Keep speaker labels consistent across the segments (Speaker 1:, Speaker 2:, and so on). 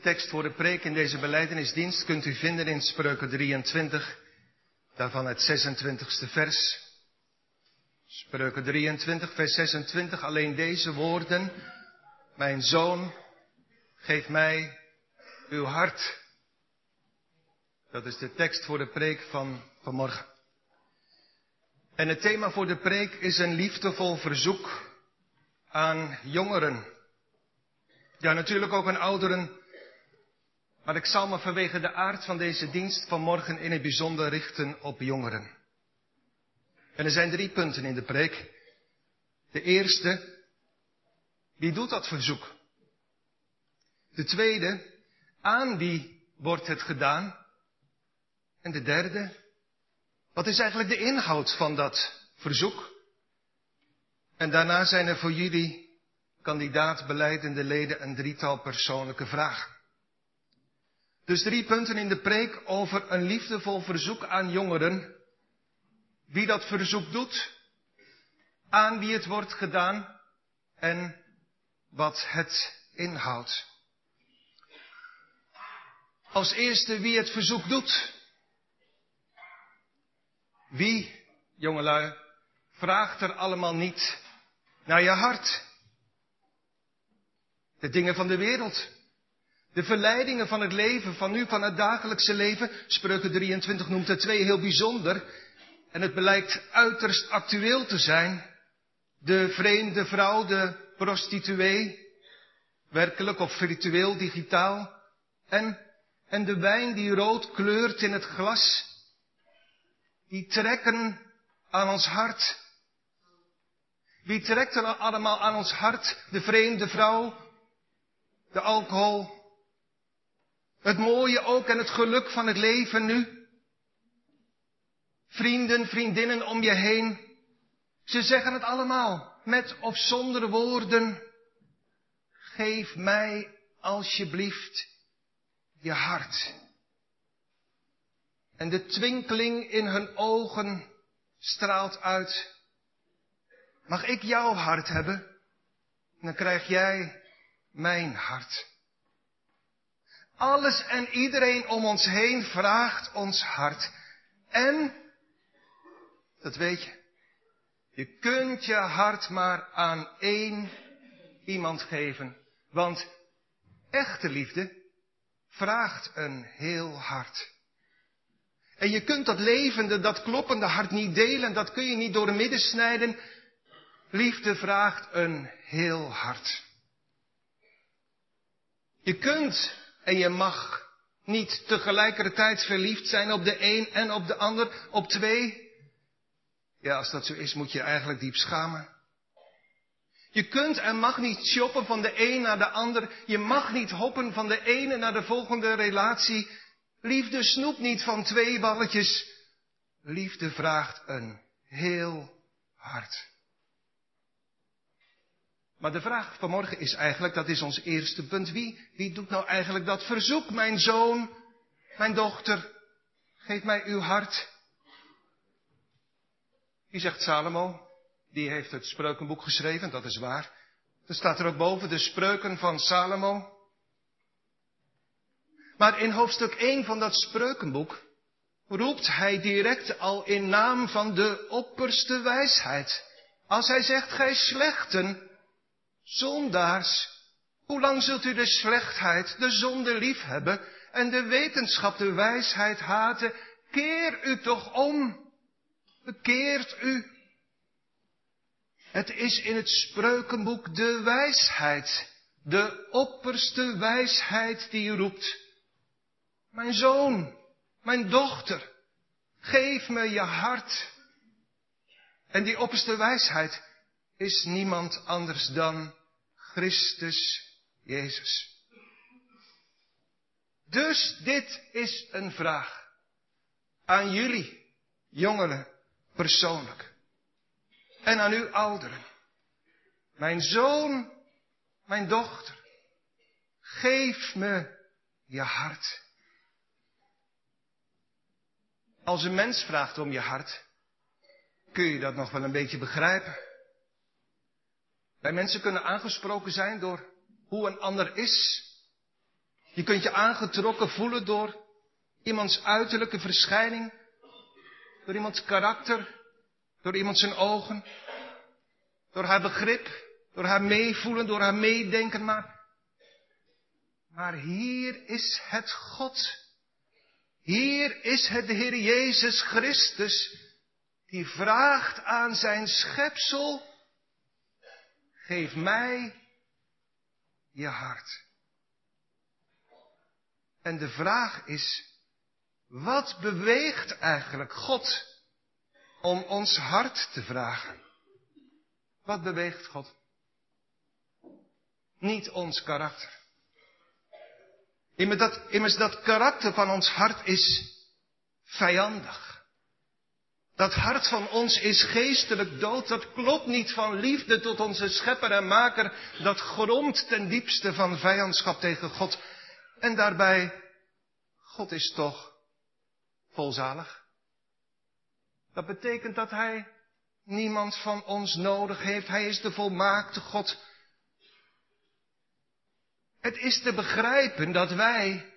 Speaker 1: tekst voor de preek in deze beleidenisdienst kunt u vinden in Spreuken 23, daarvan het 26e vers. Spreuken 23, vers 26, alleen deze woorden. Mijn zoon, geef mij uw hart. Dat is de tekst voor de preek van vanmorgen. En het thema voor de preek is een liefdevol verzoek aan jongeren. Ja, natuurlijk ook aan ouderen. Maar ik zal me vanwege de aard van deze dienst vanmorgen in het bijzonder richten op jongeren. En er zijn drie punten in de preek. De eerste, wie doet dat verzoek? De tweede, aan wie wordt het gedaan? En de derde, wat is eigenlijk de inhoud van dat verzoek? En daarna zijn er voor jullie, kandidaat beleidende leden, een drietal persoonlijke vragen. Dus drie punten in de preek over een liefdevol verzoek aan jongeren. Wie dat verzoek doet, aan wie het wordt gedaan en wat het inhoudt. Als eerste wie het verzoek doet. Wie, jongelui, vraagt er allemaal niet naar je hart? De dingen van de wereld. De verleidingen van het leven, van nu, van het dagelijkse leven. Spreuken 23 noemt er twee heel bijzonder. En het blijkt uiterst actueel te zijn. De vreemde vrouw, de prostituee. Werkelijk of virtueel, digitaal. En, en de wijn die rood kleurt in het glas die trekken aan ons hart. Wie trekt er allemaal aan ons hart? De vreemde vrouw, de alcohol, het mooie ook en het geluk van het leven nu. Vrienden, vriendinnen om je heen. Ze zeggen het allemaal, met of zonder woorden. Geef mij alsjeblieft je hart. En de twinkeling in hun ogen straalt uit. Mag ik jouw hart hebben? Dan krijg jij mijn hart. Alles en iedereen om ons heen vraagt ons hart. En, dat weet je, je kunt je hart maar aan één iemand geven. Want echte liefde vraagt een heel hart. En je kunt dat levende, dat kloppende hart niet delen, dat kun je niet door de midden snijden. Liefde vraagt een heel hart. Je kunt en je mag niet tegelijkertijd verliefd zijn op de een en op de ander, op twee. Ja, als dat zo is, moet je eigenlijk diep schamen. Je kunt en mag niet shoppen van de een naar de ander. Je mag niet hoppen van de ene naar de volgende relatie. Liefde snoept niet van twee balletjes. Liefde vraagt een heel hart. Maar de vraag vanmorgen is eigenlijk, dat is ons eerste punt. Wie, wie doet nou eigenlijk dat verzoek? Mijn zoon, mijn dochter, geef mij uw hart. Wie zegt Salomo? Die heeft het spreukenboek geschreven, dat is waar. Er staat er ook boven de spreuken van Salomo. Maar in hoofdstuk 1 van dat spreukenboek roept hij direct al in naam van de opperste wijsheid. Als hij zegt, gij slechten, zondaars, hoe lang zult u de slechtheid, de zonde lief hebben en de wetenschap, de wijsheid haten? Keer u toch om, bekeert u. Het is in het spreukenboek de wijsheid, de opperste wijsheid die roept. Mijn zoon, mijn dochter, geef me je hart. En die opperste wijsheid is niemand anders dan Christus Jezus. Dus dit is een vraag aan jullie, jongeren, persoonlijk. En aan u, ouderen. Mijn zoon, mijn dochter, geef me je hart. Als een mens vraagt om je hart, kun je dat nog wel een beetje begrijpen. Wij mensen kunnen aangesproken zijn door hoe een ander is. Je kunt je aangetrokken voelen door iemands uiterlijke verschijning, door iemands karakter, door iemand zijn ogen, door haar begrip, door haar meevoelen, door haar meedenken, maar, maar hier is het God. Hier is het de Heer Jezus Christus, die vraagt aan zijn schepsel, geef mij je hart. En de vraag is, wat beweegt eigenlijk God om ons hart te vragen? Wat beweegt God? Niet ons karakter. Immers dat, immers dat karakter van ons hart is vijandig. Dat hart van ons is geestelijk dood. Dat klopt niet van liefde tot onze schepper en maker. Dat gromt ten diepste van vijandschap tegen God. En daarbij, God is toch volzalig. Dat betekent dat Hij niemand van ons nodig heeft. Hij is de volmaakte God. Het is te begrijpen dat wij,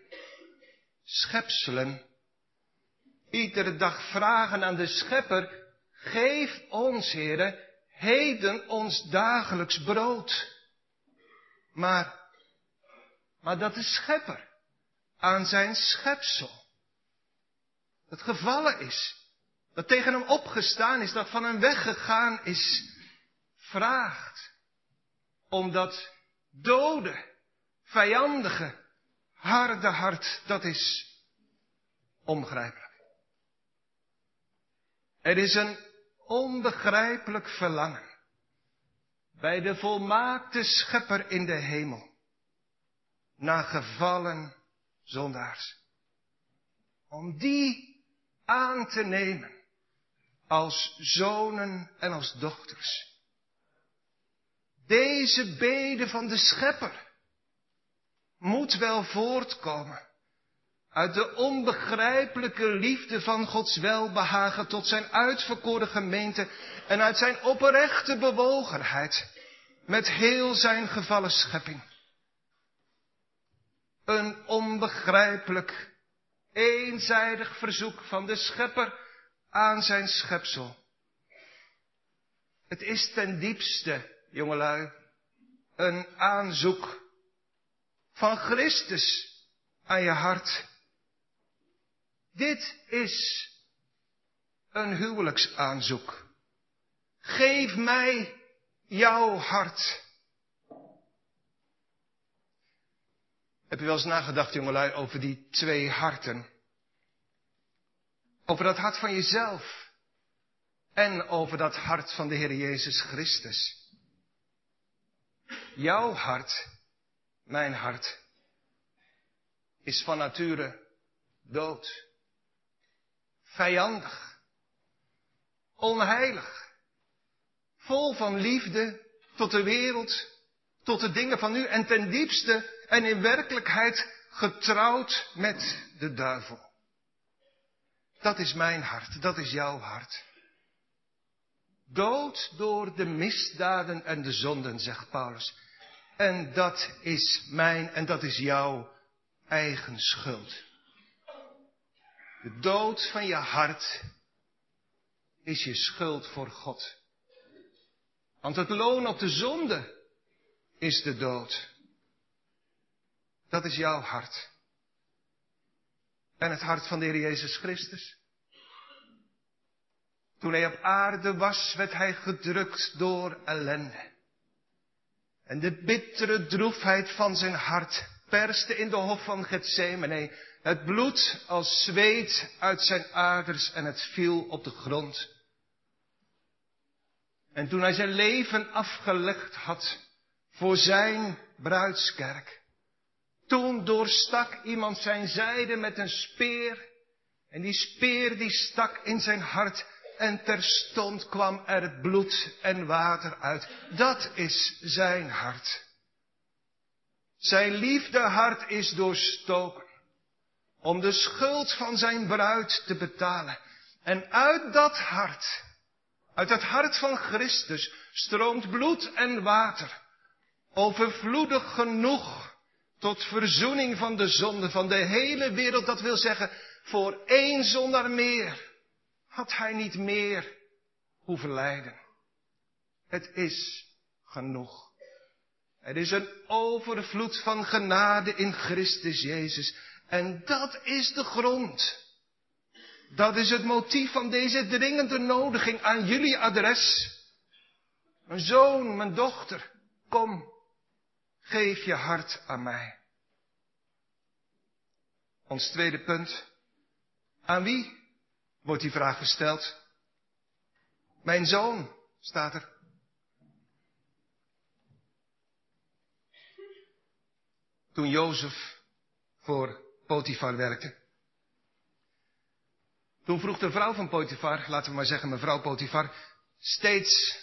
Speaker 1: schepselen, iedere dag vragen aan de Schepper, geef ons, Heere, heden ons dagelijks brood. Maar, maar dat de Schepper aan zijn schepsel het gevallen is, dat tegen hem opgestaan is, dat van hem weggegaan is, vraagt om dat dode, vijandige, harde hart, dat is onbegrijpelijk. Er is een onbegrijpelijk verlangen bij de volmaakte schepper in de hemel naar gevallen zondaars. Om die aan te nemen als zonen en als dochters. Deze bede van de schepper moet wel voortkomen uit de onbegrijpelijke liefde van Gods welbehagen tot zijn uitverkoren gemeente en uit zijn oprechte bewogenheid met heel zijn gevallen schepping. Een onbegrijpelijk eenzijdig verzoek van de schepper aan zijn schepsel. Het is ten diepste, jongelui, een aanzoek van Christus aan je hart. Dit is een huwelijksaanzoek. Geef mij jouw hart. Heb je wel eens nagedacht, jongelui, over die twee harten? Over dat hart van jezelf en over dat hart van de Heer Jezus Christus. Jouw hart, mijn hart, is van nature dood, vijandig, onheilig, vol van liefde tot de wereld, tot de dingen van nu en ten diepste en in werkelijkheid getrouwd met de duivel. Dat is mijn hart, dat is jouw hart. Dood door de misdaden en de zonden, zegt Paulus. En dat is mijn en dat is jouw eigen schuld. De dood van je hart is je schuld voor God. Want het loon op de zonde is de dood. Dat is jouw hart. En het hart van de Heer Jezus Christus. Toen hij op aarde was, werd hij gedrukt door ellende. En de bittere droefheid van zijn hart perste in de hof van Gethsemane. Het bloed als zweet uit zijn aders en het viel op de grond. En toen hij zijn leven afgelegd had voor zijn bruidskerk, toen doorstak iemand zijn zijde met een speer. En die speer die stak in zijn hart. En terstond kwam er bloed en water uit. Dat is zijn hart. Zijn liefdehart is doorstoken. Om de schuld van zijn bruid te betalen. En uit dat hart, uit het hart van Christus, stroomt bloed en water. Overvloedig genoeg Tot verzoening van de zonde van de hele wereld. Dat wil zeggen, voor één zondaar meer had hij niet meer hoeven lijden. Het is genoeg. Er is een overvloed van genade in Christus Jezus. En dat is de grond. Dat is het motief van deze dringende nodiging aan jullie adres. Mijn zoon, mijn dochter, kom, geef je hart aan mij. Ons tweede punt. Aan wie wordt die vraag gesteld? Mijn zoon, staat er. Toen Jozef voor Potifar werkte. Toen vroeg de vrouw van Potifar, laten we maar zeggen mevrouw Potifar, steeds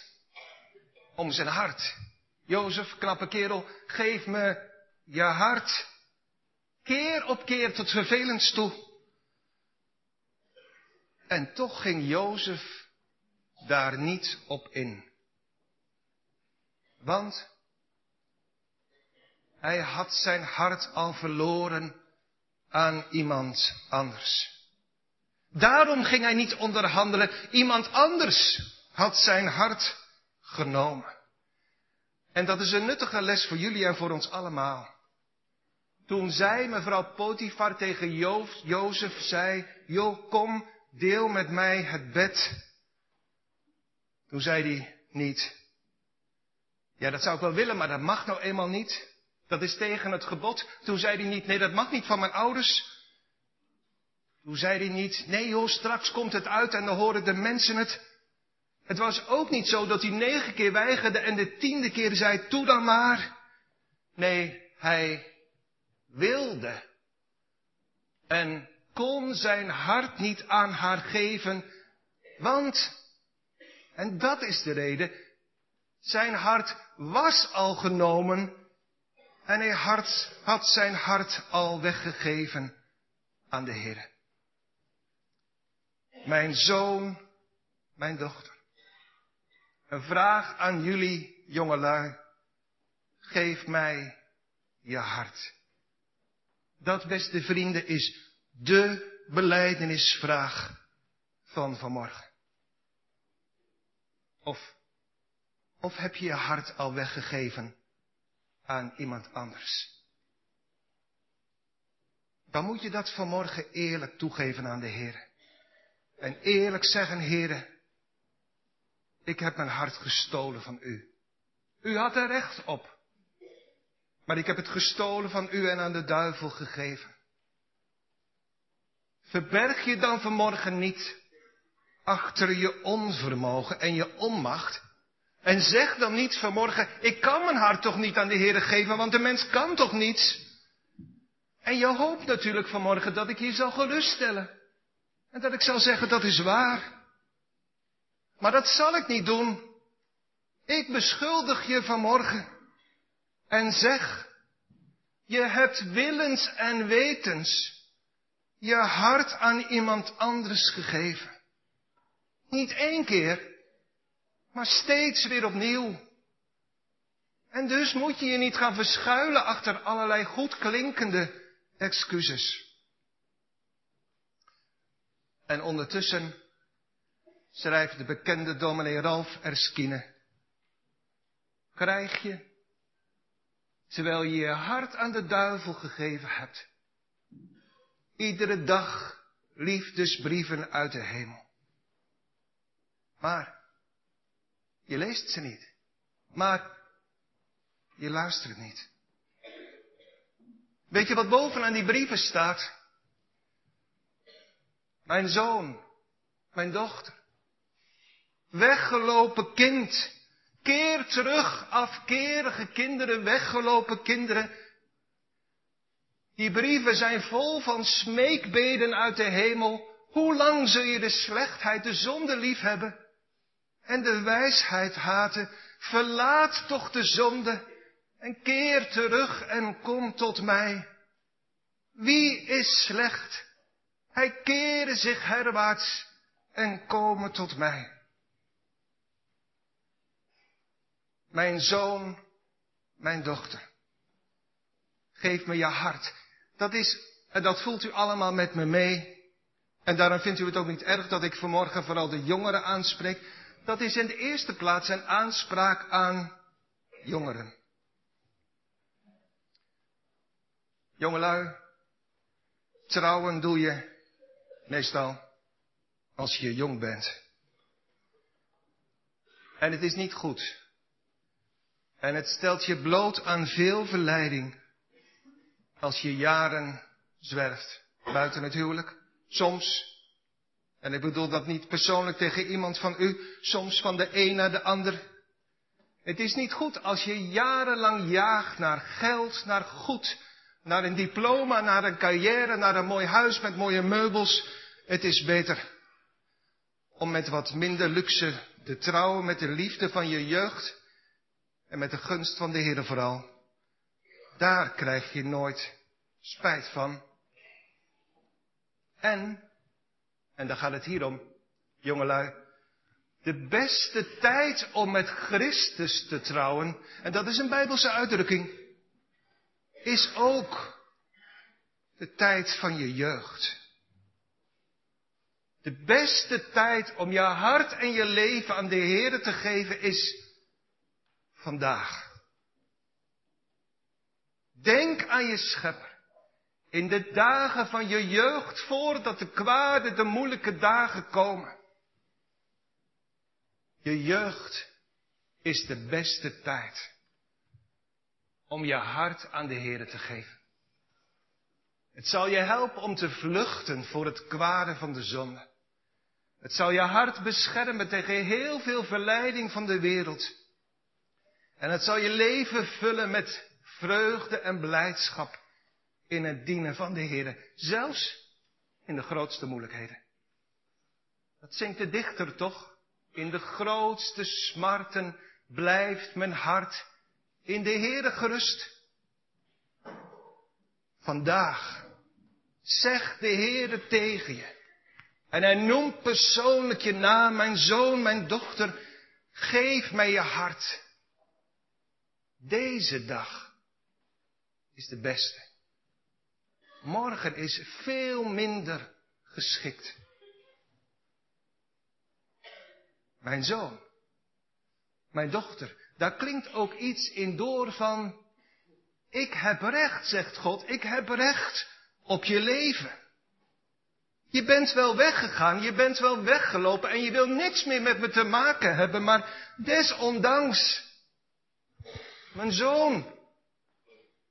Speaker 1: om zijn hart. Jozef, knappe kerel, geef me je hart. Keer op keer tot vervelend toe. En toch ging Jozef daar niet op in. Want hij had zijn hart al verloren aan iemand anders. Daarom ging hij niet onderhandelen. Iemand anders had zijn hart genomen. En dat is een nuttige les voor jullie en voor ons allemaal. Toen zei mevrouw Potifar tegen jo Jozef, zei, Jo, kom, deel met mij het bed. Toen zei hij niet, ja dat zou ik wel willen, maar dat mag nou eenmaal niet. Dat is tegen het gebod. Toen zei hij niet, nee dat mag niet van mijn ouders. Toen zei hij niet, nee joh, straks komt het uit en dan horen de mensen het. Het was ook niet zo dat hij negen keer weigerde en de tiende keer zei, toe dan maar. Nee, hij wilde. En kon zijn hart niet aan haar geven, want, en dat is de reden, zijn hart was al genomen en hij hart, had zijn hart al weggegeven aan de Heer. Mijn zoon, mijn dochter. Een vraag aan jullie jongelui. Geef mij je hart. Dat, beste vrienden, is de beleidenisvraag van vanmorgen. Of, of heb je je hart al weggegeven aan iemand anders? Dan moet je dat vanmorgen eerlijk toegeven aan de Heer. En eerlijk zeggen, Heer, ik heb mijn hart gestolen van u. U had er recht op. Maar ik heb het gestolen van u en aan de duivel gegeven. Verberg je dan vanmorgen niet achter je onvermogen en je onmacht. En zeg dan niet vanmorgen, ik kan mijn hart toch niet aan de Heer geven, want de mens kan toch niets. En je hoopt natuurlijk vanmorgen dat ik je zal geruststellen. En dat ik zal zeggen, dat is waar. Maar dat zal ik niet doen. Ik beschuldig je vanmorgen en zeg, je hebt willens en wetens je hart aan iemand anders gegeven. Niet één keer, maar steeds weer opnieuw. En dus moet je je niet gaan verschuilen achter allerlei goed klinkende excuses. En ondertussen schrijft de bekende dominee Ralf Erskine. Krijg je, terwijl je je hart aan de duivel gegeven hebt, iedere dag liefdesbrieven uit de hemel. Maar je leest ze niet. Maar je luistert niet. Weet je wat bovenaan die brieven staat? Mijn zoon, mijn dochter, weggelopen kind, keer terug, afkerige kinderen, weggelopen kinderen. Die brieven zijn vol van smeekbeden uit de hemel. Hoe lang zul je de slechtheid, de zonde lief hebben en de wijsheid haten? Verlaat toch de zonde en keer terug en kom tot mij. Wie is slecht? Hij keren zich herwaarts en komen tot mij. Mijn zoon, mijn dochter. Geef me je hart. Dat is, en dat voelt u allemaal met me mee. En daarom vindt u het ook niet erg dat ik vanmorgen vooral de jongeren aanspreek. Dat is in de eerste plaats een aanspraak aan jongeren. Jongelui, trouwen doe je meestal als je jong bent. En het is niet goed. En het stelt je bloot aan veel verleiding als je jaren zwerft buiten het huwelijk. Soms, en ik bedoel dat niet persoonlijk tegen iemand van u, soms van de een naar de ander. Het is niet goed als je jarenlang jaagt naar geld, naar goed, naar een diploma, naar een carrière, naar een mooi huis met mooie meubels. Het is beter om met wat minder luxe te trouwen met de liefde van je jeugd en met de gunst van de Heer vooral. Daar krijg je nooit spijt van. En, en daar gaat het hier om, jongelui, de beste tijd om met Christus te trouwen, en dat is een bijbelse uitdrukking, is ook de tijd van je jeugd. De beste tijd om je hart en je leven aan de Heer te geven is vandaag. Denk aan je schepper. In de dagen van je jeugd, voordat de kwade, de moeilijke dagen komen. Je jeugd is de beste tijd om je hart aan de Heer te geven. Het zal je helpen om te vluchten voor het kwade van de zonde. Het zal je hart beschermen tegen heel veel verleiding van de wereld. En het zal je leven vullen met vreugde en blijdschap in het dienen van de Heer, zelfs in de grootste moeilijkheden. Dat zingt de dichter toch? In de grootste smarten blijft mijn hart in de Heere gerust. Vandaag zegt de Heere tegen je. En hij noemt persoonlijk je naam, mijn zoon, mijn dochter. Geef mij je hart. Deze dag is de beste. Morgen is veel minder geschikt. Mijn zoon, mijn dochter, daar klinkt ook iets in door van, ik heb recht, zegt God, ik heb recht op je leven. Je bent wel weggegaan, je bent wel weggelopen en je wil niks meer met me te maken hebben, maar desondanks, mijn zoon,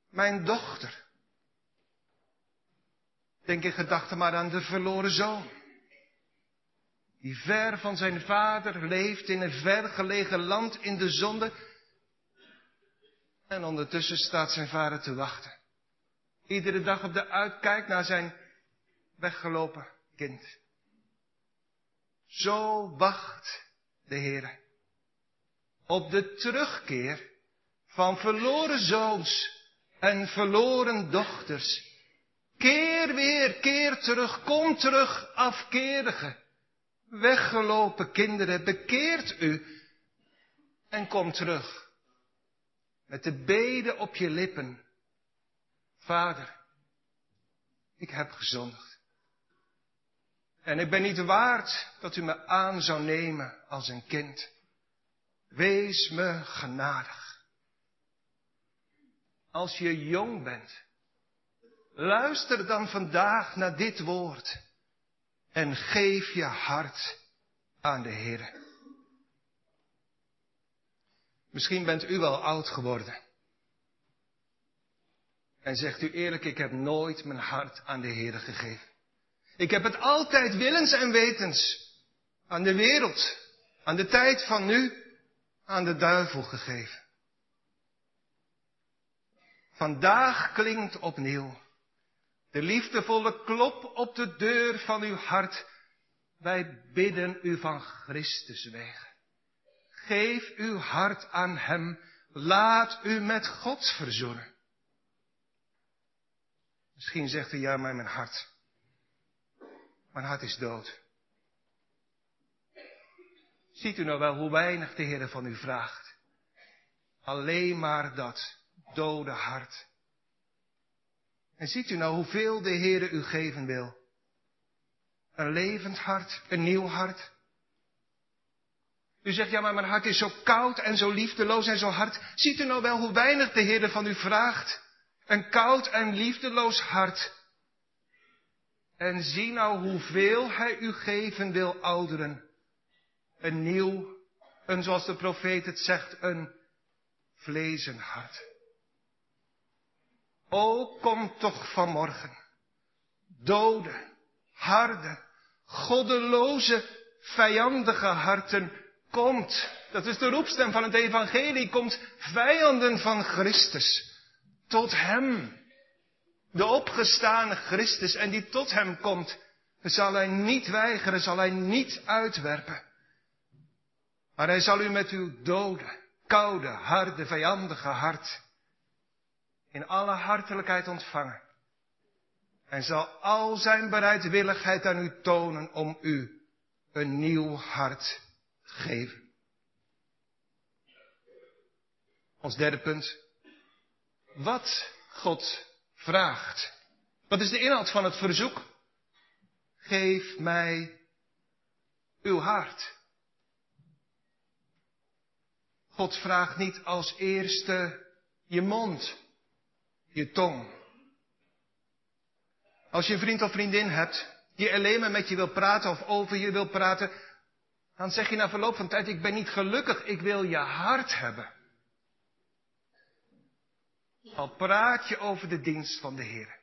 Speaker 1: mijn dochter. Denk in gedachten maar aan de verloren zoon. Die ver van zijn vader leeft in een vergelegen land in de zonde. En ondertussen staat zijn vader te wachten. Iedere dag op de uitkijk naar zijn weggelopen kind. Zo wacht de Heer op de terugkeer van verloren zoons en verloren dochters. Keer weer, keer terug, kom terug, afkerige, weggelopen kinderen, bekeert u en kom terug. Met de beden op je lippen. Vader, ik heb gezondigd. En ik ben niet waard dat u me aan zou nemen als een kind. Wees me genadig. Als je jong bent, luister dan vandaag naar dit woord en geef je hart aan de Heer. Misschien bent u wel oud geworden. En zegt u eerlijk, ik heb nooit mijn hart aan de Heer gegeven. Ik heb het altijd willens en wetens aan de wereld, aan de tijd van nu, aan de duivel gegeven. Vandaag klinkt opnieuw de liefdevolle klop op de deur van uw hart. Wij bidden u van Christus wegen. Geef uw hart aan Hem. Laat u met God verzoenen. Misschien zegt u ja, maar mijn hart. Mijn hart is dood. Ziet u nou wel hoe weinig de Heer van u vraagt? Alleen maar dat dode hart. En ziet u nou hoeveel de Heere u geven wil? Een levend hart, een nieuw hart. U zegt, ja, maar mijn hart is zo koud en zo liefdeloos en zo hard. Ziet u nou wel hoe weinig de Heer van u vraagt? Een koud en liefdeloos hart. En zie nou hoeveel Hij u geven wil, ouderen. Een nieuw, een zoals de profeet het zegt, een vlezen hart. O, kom toch vanmorgen. Dode, harde, goddeloze, vijandige harten komt. Dat is de roepstem van het evangelie. Komt vijanden van Christus tot hem. De opgestane Christus en die tot hem komt, zal hij niet weigeren, zal hij niet uitwerpen. Maar hij zal u met uw dode, koude, harde, vijandige hart in alle hartelijkheid ontvangen. En zal al zijn bereidwilligheid aan u tonen om u een nieuw hart geven. Ons derde punt. Wat God vraagt. Wat is de inhoud van het verzoek? Geef mij uw hart. God vraagt niet als eerste je mond, je tong. Als je een vriend of vriendin hebt die alleen maar met je wil praten of over je wil praten, dan zeg je na verloop van tijd, ik ben niet gelukkig, ik wil je hart hebben. Al praat je over de dienst van de Heer.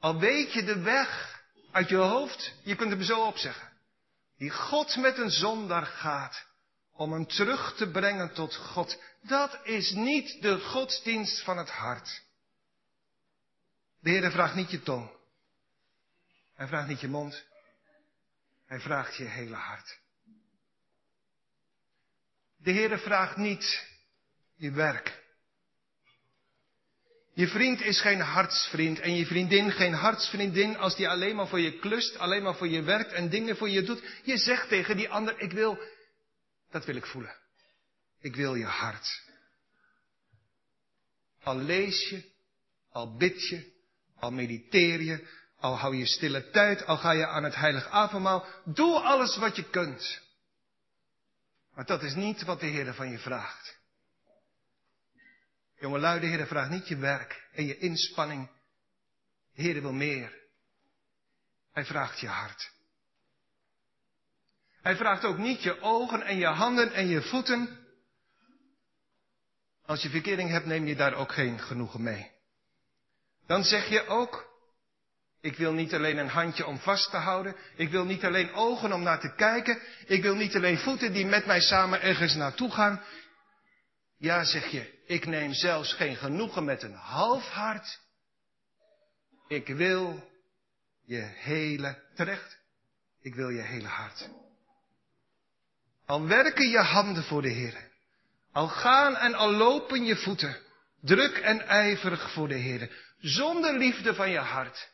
Speaker 1: Al weet je de weg uit je hoofd, je kunt er zo op zeggen. Die God met een zondaar gaat om hem terug te brengen tot God. Dat is niet de godsdienst van het hart. De Heer vraagt niet je tong. Hij vraagt niet je mond. Hij vraagt je hele hart. De Heere vraagt niet je werk. Je vriend is geen hartsvriend en je vriendin geen hartsvriendin als die alleen maar voor je klust, alleen maar voor je werkt en dingen voor je doet. Je zegt tegen die ander, ik wil, dat wil ik voelen. Ik wil je hart. Al lees je, al bid je, al mediteer je, al hou je stille tijd, al ga je aan het heilig avondmaal, doe alles wat je kunt. Maar dat is niet wat de Heer van je vraagt. Jongelui, de Heer vraagt niet je werk en je inspanning. De Heer wil meer. Hij vraagt je hart. Hij vraagt ook niet je ogen en je handen en je voeten. Als je verkering hebt, neem je daar ook geen genoegen mee. Dan zeg je ook, ik wil niet alleen een handje om vast te houden. Ik wil niet alleen ogen om naar te kijken. Ik wil niet alleen voeten die met mij samen ergens naartoe gaan. Ja, zeg je, ik neem zelfs geen genoegen met een half hart. Ik wil je hele, terecht, ik wil je hele hart. Al werken je handen voor de Heer. Al gaan en al lopen je voeten. Druk en ijverig voor de Heer. Zonder liefde van je hart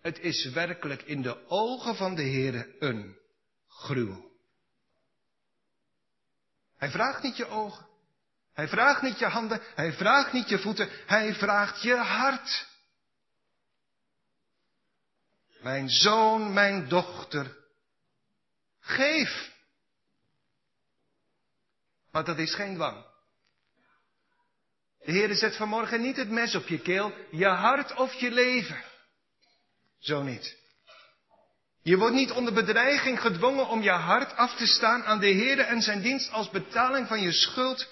Speaker 1: het is werkelijk in de ogen van de Heer een gruwel. Hij vraagt niet je ogen. Hij vraagt niet je handen. Hij vraagt niet je voeten. Hij vraagt je hart. Mijn zoon, mijn dochter, geef. Maar dat is geen dwang. De Heer zet vanmorgen niet het mes op je keel, je hart of je leven. Zo niet. Je wordt niet onder bedreiging gedwongen om je hart af te staan aan de Heer en zijn dienst als betaling van je schuld.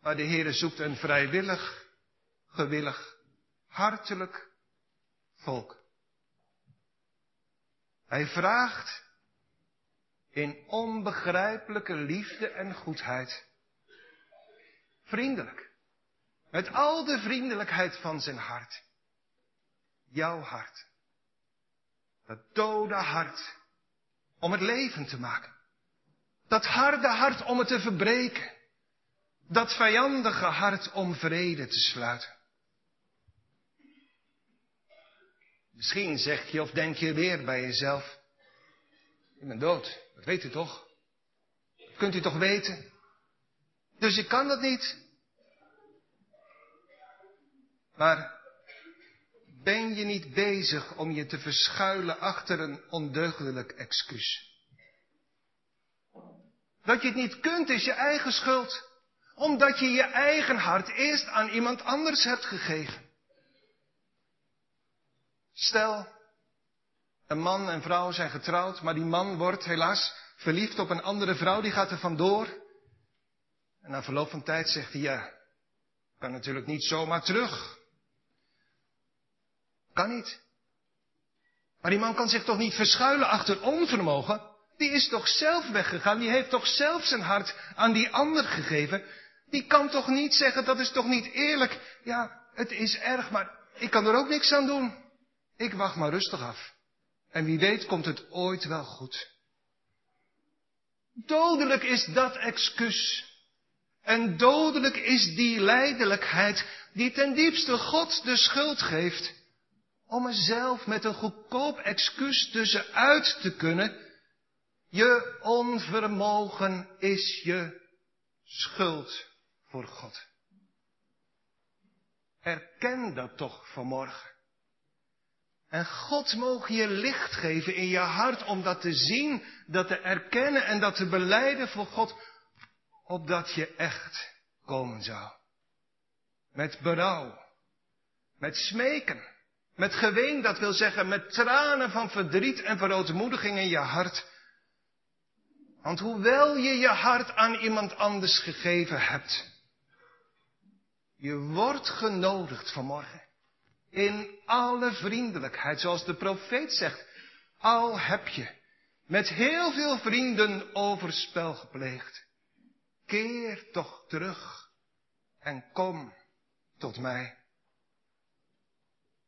Speaker 1: Maar de Heer zoekt een vrijwillig, gewillig, hartelijk volk. Hij vraagt in onbegrijpelijke liefde en goedheid. Vriendelijk. Met al de vriendelijkheid van zijn hart jouw hart. Dat dode hart om het leven te maken. Dat harde hart om het te verbreken. Dat vijandige hart om vrede te sluiten. Misschien zeg je of denk je weer bij jezelf. Ik ben dood, dat weet u toch? Dat kunt u toch weten? Dus ik kan dat niet. Maar ben je niet bezig om je te verschuilen achter een ondeugdelijk excuus? Dat je het niet kunt is je eigen schuld. Omdat je je eigen hart eerst aan iemand anders hebt gegeven. Stel, een man en vrouw zijn getrouwd, maar die man wordt helaas verliefd op een andere vrouw, die gaat er vandoor. En na verloop van tijd zegt hij, ja, kan natuurlijk niet zomaar terug. Kan niet. Maar die man kan zich toch niet verschuilen achter onvermogen? Die is toch zelf weggegaan, die heeft toch zelf zijn hart aan die ander gegeven? Die kan toch niet zeggen, dat is toch niet eerlijk? Ja, het is erg, maar ik kan er ook niks aan doen. Ik wacht maar rustig af. En wie weet komt het ooit wel goed. Dodelijk is dat excuus. En dodelijk is die lijdelijkheid die ten diepste God de schuld geeft om er zelf met een goedkoop excuus tussenuit te kunnen. Je onvermogen is je schuld voor God. Erken dat toch vanmorgen. En God mogen je licht geven in je hart om dat te zien, dat te erkennen en dat te beleiden voor God, opdat je echt komen zou. Met berouw, met smeken, met geween, dat wil zeggen met tranen van verdriet en verootmoediging in je hart. Want hoewel je je hart aan iemand anders gegeven hebt, je wordt genodigd vanmorgen in alle vriendelijkheid, zoals de profeet zegt. Al heb je met heel veel vrienden overspel gepleegd. Keer toch terug en kom tot mij.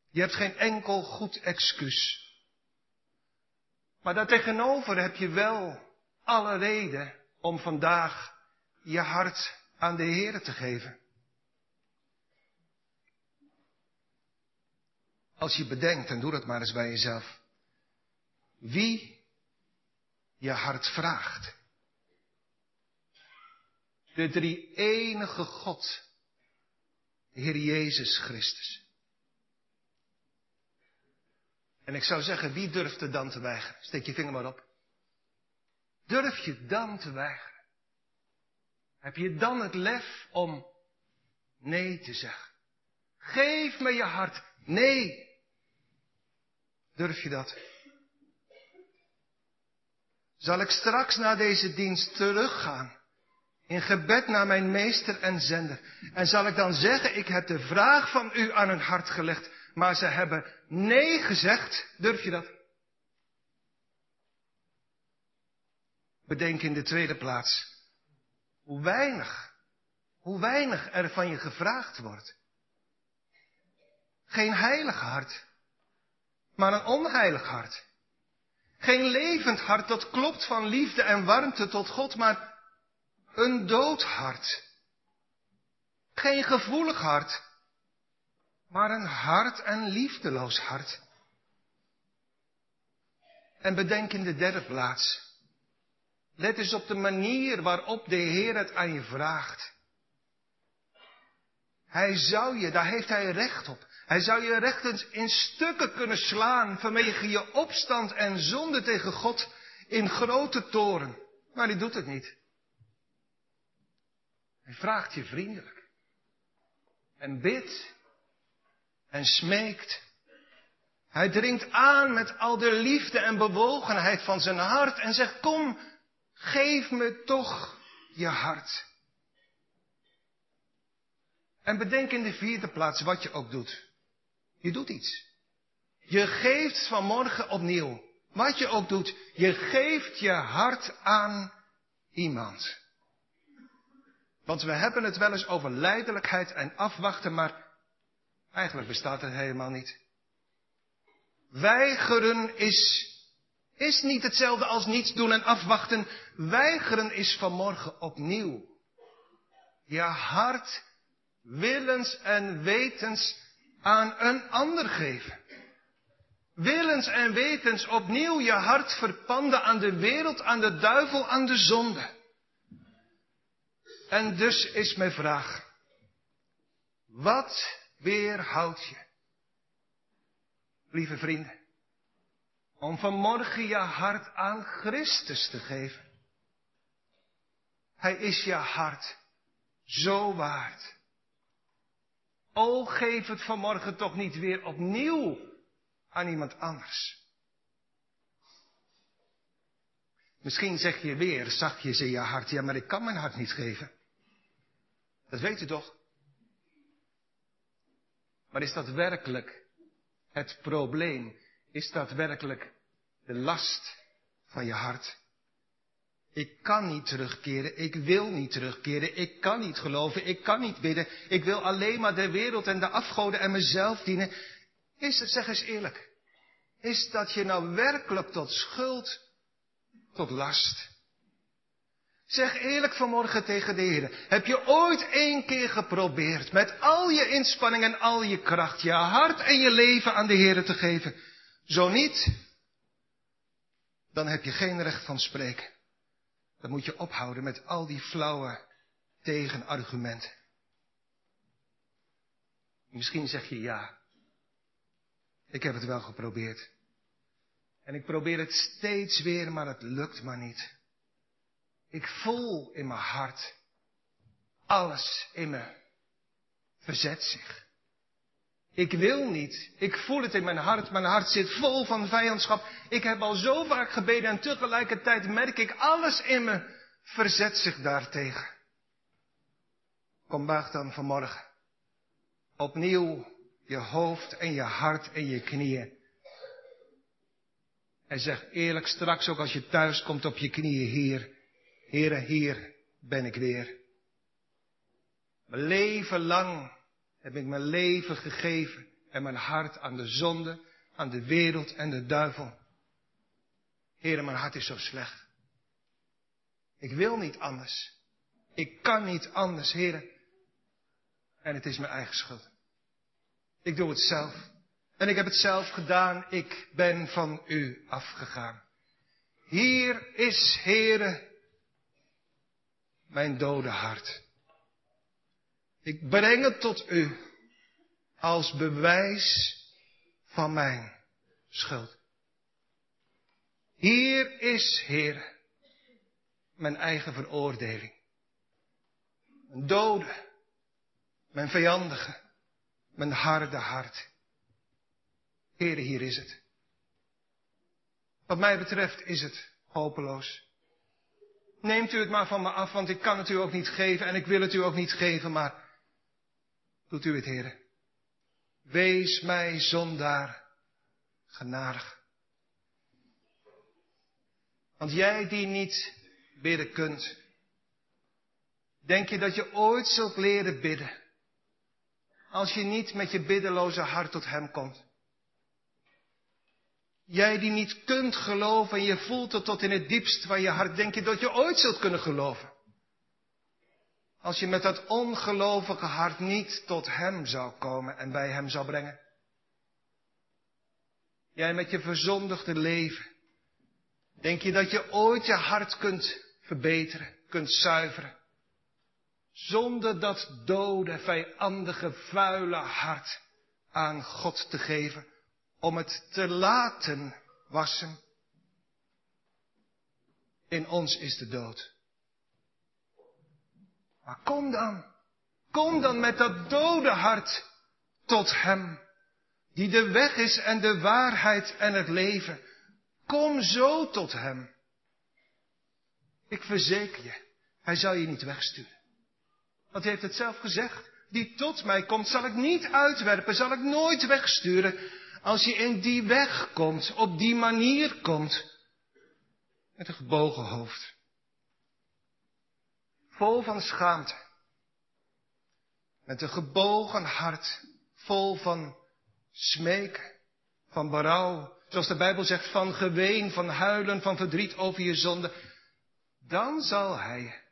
Speaker 1: Je hebt geen enkel goed excuus. Maar daartegenover heb je wel alle reden om vandaag je hart aan de Heer te geven. Als je bedenkt, en doe dat maar eens bij jezelf, wie je hart vraagt. De drie enige God, Heer Jezus Christus. En ik zou zeggen, wie durft er dan te weigeren? Steek je vinger maar op. Durf je dan te weigeren? Heb je dan het lef om nee te zeggen? Geef me je hart. Nee. Durf je dat? Zal ik straks na deze dienst teruggaan? In gebed naar mijn meester en zender. En zal ik dan zeggen, ik heb de vraag van u aan hun hart gelegd, maar ze hebben nee gezegd. Durf je dat? Bedenk in de tweede plaats hoe weinig, hoe weinig er van je gevraagd wordt. Geen heilig hart, maar een onheilig hart. Geen levend hart dat klopt van liefde en warmte tot God, maar een dood hart. Geen gevoelig hart, maar een hart en liefdeloos hart. En bedenk in de derde plaats. Let eens op de manier waarop de Heer het aan je vraagt. Hij zou je, daar heeft hij recht op. Hij zou je rechtens in stukken kunnen slaan vanwege je opstand en zonde tegen God in grote toren. Maar hij doet het niet. Hij vraagt je vriendelijk. En bidt. En smeekt. Hij dringt aan met al de liefde en bewogenheid van zijn hart en zegt, kom, geef me toch je hart. En bedenk in de vierde plaats wat je ook doet. Je doet iets. Je geeft vanmorgen opnieuw. Wat je ook doet, je geeft je hart aan iemand. Want we hebben het wel eens over lijdelijkheid en afwachten, maar eigenlijk bestaat het helemaal niet. Weigeren is, is niet hetzelfde als niets doen en afwachten. Weigeren is vanmorgen opnieuw. Je hart willens en wetens aan een ander geven. Willens en wetens opnieuw je hart verpanden aan de wereld, aan de duivel, aan de zonde. En dus is mijn vraag. Wat weerhoudt je, lieve vrienden, om vanmorgen je hart aan Christus te geven. Hij is je hart zo waard. O, geef het vanmorgen toch niet weer opnieuw aan iemand anders. Misschien zeg je weer zachtjes in je hart, ja, maar ik kan mijn hart niet geven. Dat weet u toch? Maar is dat werkelijk het probleem? Is dat werkelijk de last van je hart? Ik kan niet terugkeren, ik wil niet terugkeren, ik kan niet geloven, ik kan niet bidden, ik wil alleen maar de wereld en de afgoden en mezelf dienen. Is het, zeg eens eerlijk, is dat je nou werkelijk tot schuld, tot last? Zeg eerlijk vanmorgen tegen de Heer, heb je ooit één keer geprobeerd met al je inspanning en al je kracht, je hart en je leven aan de Heer te geven? Zo niet, dan heb je geen recht van spreken. Dan moet je ophouden met al die flauwe tegenargumenten. Misschien zeg je ja. Ik heb het wel geprobeerd. En ik probeer het steeds weer, maar het lukt maar niet. Ik voel in mijn hart, alles in me verzet zich. Ik wil niet. Ik voel het in mijn hart. Mijn hart zit vol van vijandschap. Ik heb al zo vaak gebeden en tegelijkertijd merk ik alles in me verzet zich daartegen. Kom buig dan vanmorgen. Opnieuw je hoofd en je hart en je knieën. En zeg eerlijk straks ook als je thuis komt op je knieën, Heer. Heere, hier ben ik weer. Mijn leven lang heb ik mijn leven gegeven en mijn hart aan de zonde, aan de wereld en de duivel. Heere, mijn hart is zo slecht. Ik wil niet anders. Ik kan niet anders, Heere. En het is mijn eigen schuld. Ik doe het zelf. En ik heb het zelf gedaan. Ik ben van u afgegaan. Hier is, Heere, mijn dode hart. Ik breng het tot u als bewijs van mijn schuld. Hier is, Heer, mijn eigen veroordeling. Mijn dode, mijn vijandige, mijn harde hart. Heer, hier is het. Wat mij betreft is het hopeloos. Neemt u het maar van me af, want ik kan het u ook niet geven en ik wil het u ook niet geven, maar doet u het, heren. Wees mij zondaar genadig. Want jij die niet bidden kunt, denk je dat je ooit zult leren bidden, als je niet met je biddeloze hart tot Hem komt? Jij die niet kunt geloven en je voelt het tot in het diepst van je hart, denk je dat je ooit zult kunnen geloven. Als je met dat ongelovige hart niet tot Hem zou komen en bij Hem zou brengen. Jij met je verzondigde leven, denk je dat je ooit je hart kunt verbeteren, kunt zuiveren. Zonder dat dode, vijandige, vuile hart aan God te geven om het te laten wassen. In ons is de dood. Maar kom dan, kom dan met dat dode hart tot Hem, die de weg is en de waarheid en het leven. Kom zo tot Hem. Ik verzeker je, Hij zal je niet wegsturen. Want hij heeft het zelf gezegd. Die tot mij komt, zal ik niet uitwerpen, zal ik nooit wegsturen. Als je in die weg komt, op die manier komt, met een gebogen hoofd. Vol van schaamte. Met een gebogen hart, vol van smeken, van berouw. Zoals de Bijbel zegt, van geween, van huilen, van verdriet over je zonde. Dan zal Hij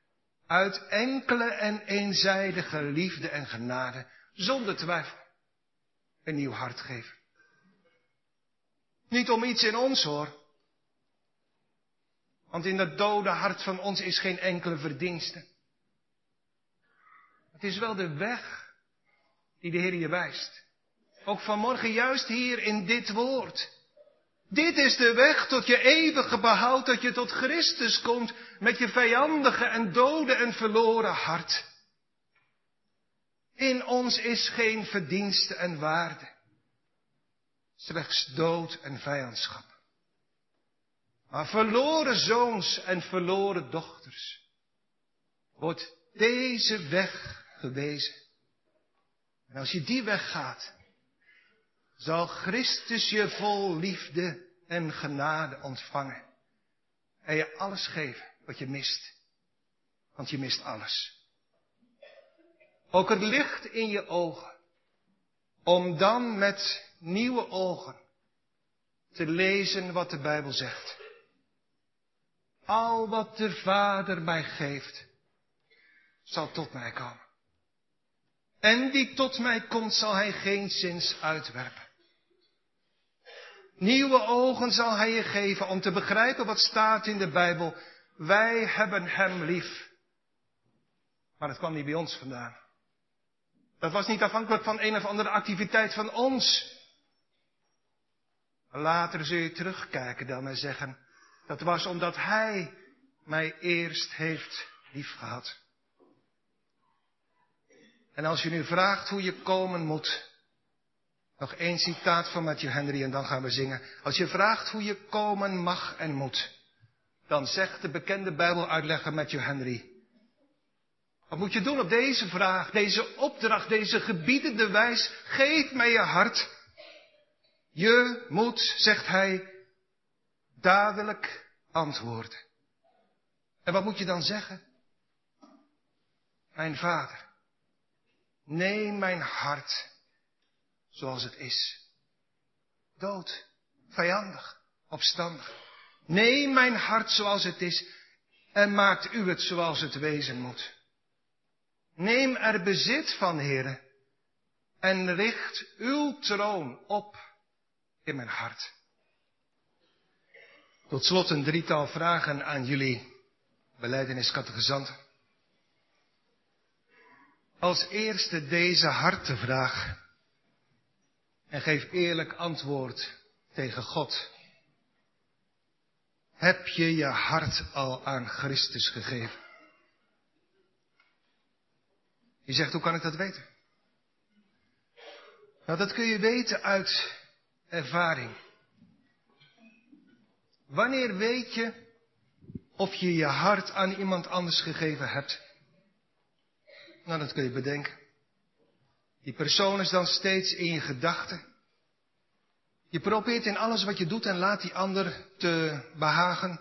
Speaker 1: uit enkele en eenzijdige liefde en genade, zonder twijfel, een nieuw hart geven. Niet om iets in ons hoor. Want in dat dode hart van ons is geen enkele verdienste. Het is wel de weg die de Heer je wijst. Ook vanmorgen juist hier in dit woord. Dit is de weg tot je eeuwige behoud, dat je tot Christus komt met je vijandige en dode en verloren hart. In ons is geen verdienste en waarde, slechts dood en vijandschap. Maar verloren zoons en verloren dochters wordt deze weg gewezen. En als je die weg gaat, zal Christus je vol liefde en genade ontvangen. En je alles geven wat je mist. Want je mist alles. Ook het licht in je ogen. Om dan met nieuwe ogen te lezen wat de Bijbel zegt. Al wat de Vader mij geeft, zal tot mij komen. En die tot mij komt, zal hij geen zins uitwerpen. Nieuwe ogen zal hij je geven om te begrijpen wat staat in de Bijbel. Wij hebben hem lief. Maar het kwam niet bij ons vandaan. Dat was niet afhankelijk van een of andere activiteit van ons. Later zul je terugkijken dan en zeggen, dat was omdat hij mij eerst heeft liefgehad. En als je nu vraagt hoe je komen moet, nog één citaat van Matthew Henry en dan gaan we zingen. Als je vraagt hoe je komen mag en moet, dan zegt de bekende Bijbeluitlegger Matthew Henry. Wat moet je doen op deze vraag, deze opdracht, deze gebiedende wijs? Geef mij je hart. Je moet, zegt hij, dadelijk antwoorden. En wat moet je dan zeggen? Mijn vader, neem mijn hart zoals het is. Dood, vijandig, opstandig. Neem mijn hart zoals het is en maakt u het zoals het wezen moet. Neem er bezit van, heren, en richt uw troon op in mijn hart. Tot slot een drietal vragen aan jullie beleideniskattegezanten. Als eerste deze hartenvraag. En geef eerlijk antwoord tegen God. Heb je je hart al aan Christus gegeven? Je zegt, hoe kan ik dat weten? Nou, dat kun je weten uit ervaring. Wanneer weet je of je je hart aan iemand anders gegeven hebt? Nou, dat kun je bedenken. Die persoon is dan steeds in je gedachten. Je probeert in alles wat je doet en laat die ander te behagen.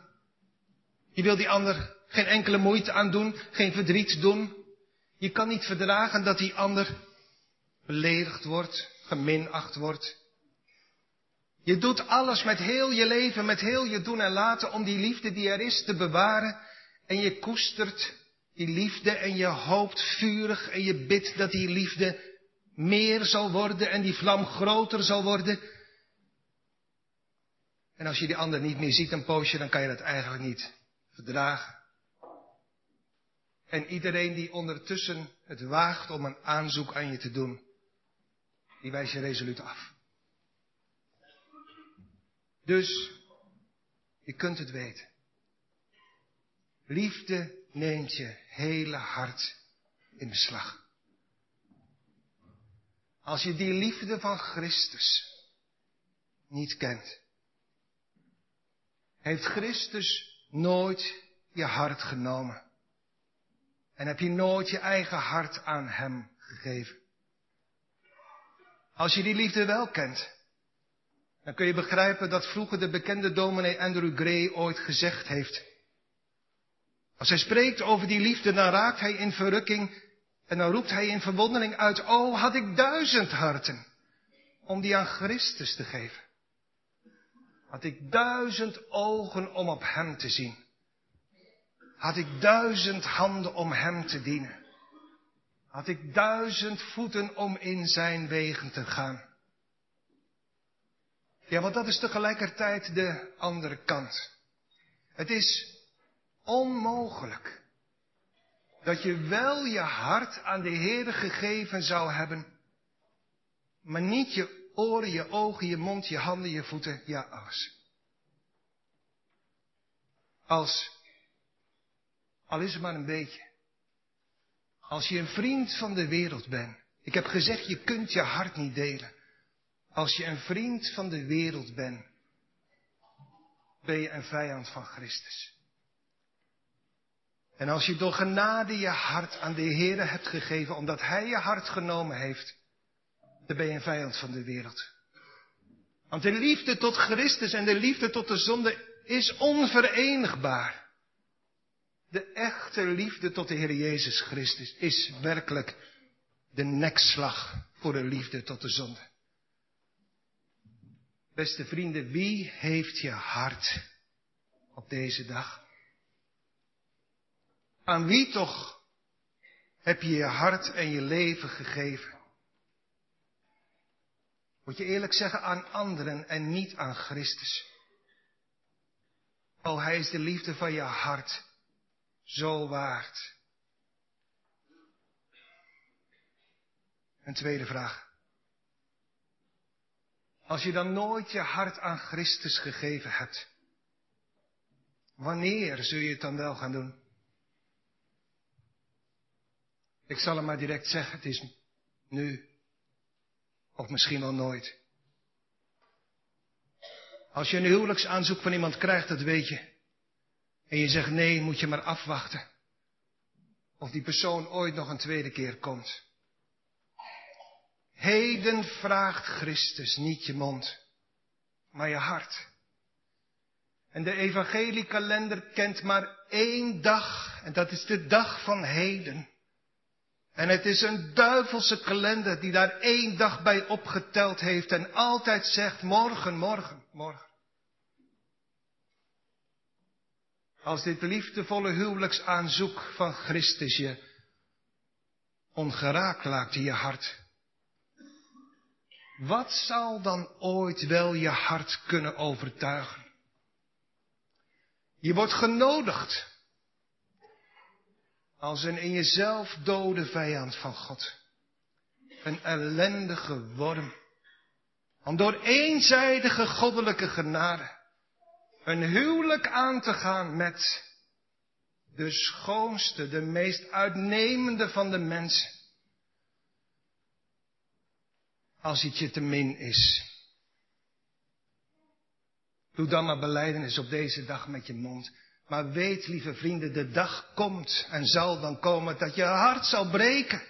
Speaker 1: Je wil die ander geen enkele moeite aan doen, geen verdriet doen. Je kan niet verdragen dat die ander beledigd wordt, geminacht wordt. Je doet alles met heel je leven, met heel je doen en laten om die liefde die er is te bewaren. En je koestert die liefde en je hoopt vurig en je bidt dat die liefde meer zal worden en die vlam groter zal worden. En als je die ander niet meer ziet een poosje, dan kan je dat eigenlijk niet verdragen. En iedereen die ondertussen het waagt om een aanzoek aan je te doen, die wijs je resoluut af. Dus, je kunt het weten. Liefde neemt je hele hart in beslag. Als je die liefde van Christus niet kent, heeft Christus nooit je hart genomen. En heb je nooit je eigen hart aan Hem gegeven. Als je die liefde wel kent, dan kun je begrijpen dat vroeger de bekende dominee Andrew Gray ooit gezegd heeft. Als hij spreekt over die liefde, dan raakt hij in verrukking en dan roept hij in verwondering uit, oh, had ik duizend harten om die aan Christus te geven. Had ik duizend ogen om op Hem te zien. Had ik duizend handen om Hem te dienen. Had ik duizend voeten om in Zijn wegen te gaan. Ja, want dat is tegelijkertijd de andere kant. Het is onmogelijk dat je wel je hart aan de Heer gegeven zou hebben Maar niet je oren, je ogen, je mond, je handen, je voeten, ja alles. Als, al is het maar een beetje. Als je een vriend van de wereld bent. Ik heb gezegd, je kunt je hart niet delen. Als je een vriend van de wereld bent, ben je een vijand van Christus. En als je door genade je hart aan de Heer hebt gegeven, omdat Hij je hart genomen heeft, dan ben je een vijand van de wereld. Want de liefde tot Christus en de liefde tot de zonde is onverenigbaar. De echte liefde tot de Heer Jezus Christus is werkelijk de nekslag voor de liefde tot de zonde. Beste vrienden, wie heeft je hart op deze dag? Aan wie toch heb je je hart en je leven gegeven? Moet je eerlijk zeggen aan anderen en niet aan Christus. O, Hij is de liefde van je hart zo waard. Een tweede vraag. Als je dan nooit je hart aan Christus gegeven hebt, wanneer zul je het dan wel gaan doen? Ik zal hem maar direct zeggen, het is nu. Of misschien wel nooit. Als je een huwelijksaanzoek van iemand krijgt, dat weet je. En je zegt nee, moet je maar afwachten. Of die persoon ooit nog een tweede keer komt. Heden vraagt Christus niet je mond, maar je hart. En de evangeliekalender kent maar één dag, en dat is de dag van heden. En het is een duivelse kalender die daar één dag bij opgeteld heeft en altijd zegt morgen, morgen, morgen. Als dit liefdevolle huwelijksaanzoek van Christus je ongeraakt laat in je hart. Wat zal dan ooit wel je hart kunnen overtuigen? Je wordt genodigd als een in jezelf dode vijand van God. Een ellendige worm. Om door eenzijdige goddelijke genade een huwelijk aan te gaan met de schoonste, de meest uitnemende van de mensen. Als het je te min is. Doe dan maar beleidenis op deze dag met je mond. Maar weet, lieve vrienden, de dag komt en zal dan komen dat je hart zal breken.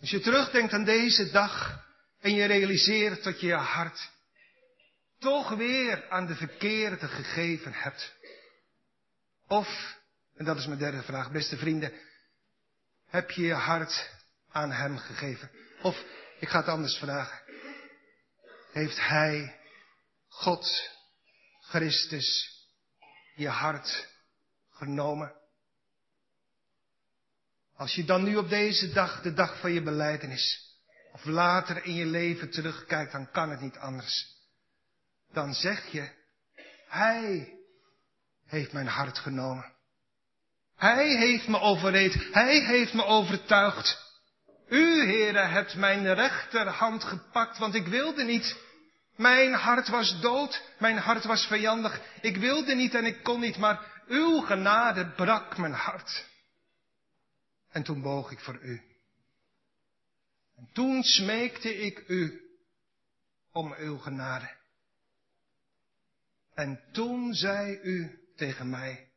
Speaker 1: Als je terugdenkt aan deze dag en je realiseert dat je je hart toch weer aan de verkeerde gegeven hebt. Of, en dat is mijn derde vraag, beste vrienden, heb je je hart aan Hem gegeven? Of, ik ga het anders vragen, heeft Hij, God, Christus, je hart genomen? Als je dan nu op deze dag, de dag van je beleidenis, of later in je leven terugkijkt, dan kan het niet anders dan zeg je, Hij heeft mijn hart genomen. Hij heeft me overreed. Hij heeft me overtuigd. U, Heere, hebt mijn rechterhand gepakt, want ik wilde niet. Mijn hart was dood, mijn hart was vijandig. Ik wilde niet en ik kon niet, maar uw genade brak mijn hart. En toen boog ik voor u. En toen smeekte ik u om uw genade. En toen zei u tegen mij,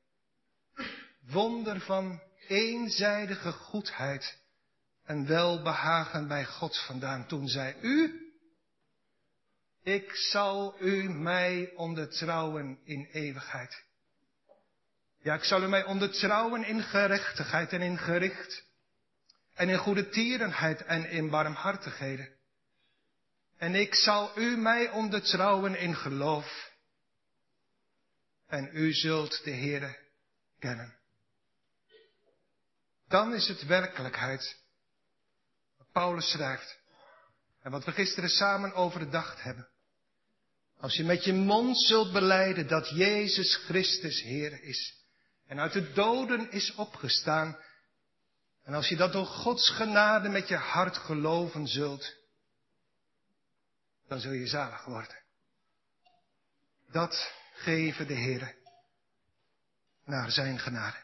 Speaker 1: wonder van eenzijdige goedheid en welbehagen bij God vandaan. Toen zei u, ik zal u mij ondertrouwen in eeuwigheid. Ja, ik zal u mij ondertrouwen in gerechtigheid en in gericht. En in goede tierenheid en in barmhartigheden. En ik zal u mij ondertrouwen in geloof en u zult de Heere kennen. Dan is het werkelijkheid wat Paulus schrijft en wat we gisteren samen overdacht hebben. Als je met je mond zult beleiden dat Jezus Christus Heer is en uit de doden is opgestaan, en als je dat door Gods genade met je hart geloven zult, dan zul je zalig worden. Dat geven de Heer naar zijn genade.